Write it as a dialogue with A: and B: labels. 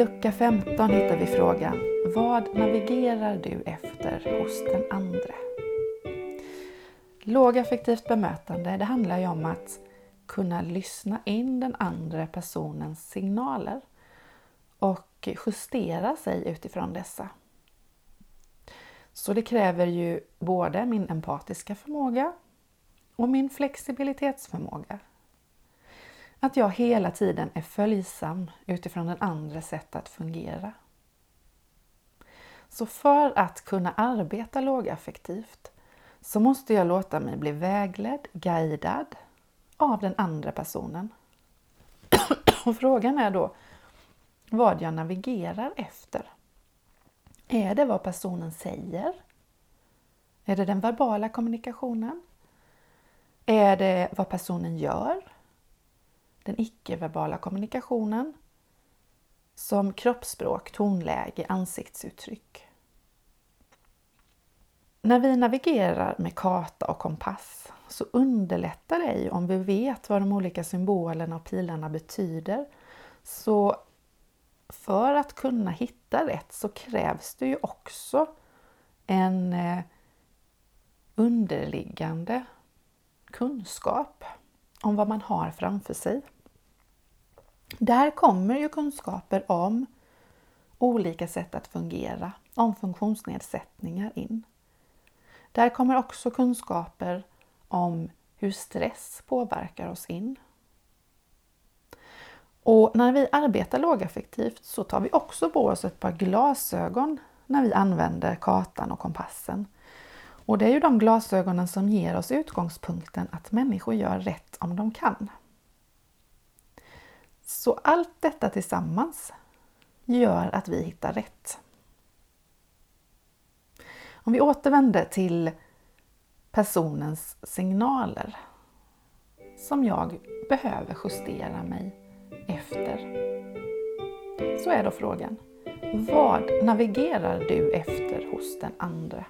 A: lucka 15 hittar vi frågan Vad navigerar du efter hos den andre? Lågaffektivt bemötande det handlar ju om att kunna lyssna in den andra personens signaler och justera sig utifrån dessa. Så det kräver ju både min empatiska förmåga och min flexibilitetsförmåga. Att jag hela tiden är följsam utifrån den andres sätt att fungera. Så för att kunna arbeta lågaffektivt så måste jag låta mig bli vägledd, guidad av den andra personen. Och frågan är då vad jag navigerar efter. Är det vad personen säger? Är det den verbala kommunikationen? Är det vad personen gör? Den icke-verbala kommunikationen? Som kroppsspråk, tonläge, ansiktsuttryck. När vi navigerar med karta och kompass så underlättar det ju om vi vet vad de olika symbolerna och pilarna betyder. Så för att kunna hitta rätt så krävs det ju också en eh, underliggande kunskap om vad man har framför sig. Där kommer ju kunskaper om olika sätt att fungera, om funktionsnedsättningar in. Där kommer också kunskaper om hur stress påverkar oss in. Och när vi arbetar lågaffektivt så tar vi också på oss ett par glasögon när vi använder kartan och kompassen. Och det är ju de glasögonen som ger oss utgångspunkten att människor gör rätt om de kan. Så allt detta tillsammans gör att vi hittar rätt. Om vi återvänder till personens signaler som jag behöver justera mig efter. Så är då frågan. Vad navigerar du efter hos den andra?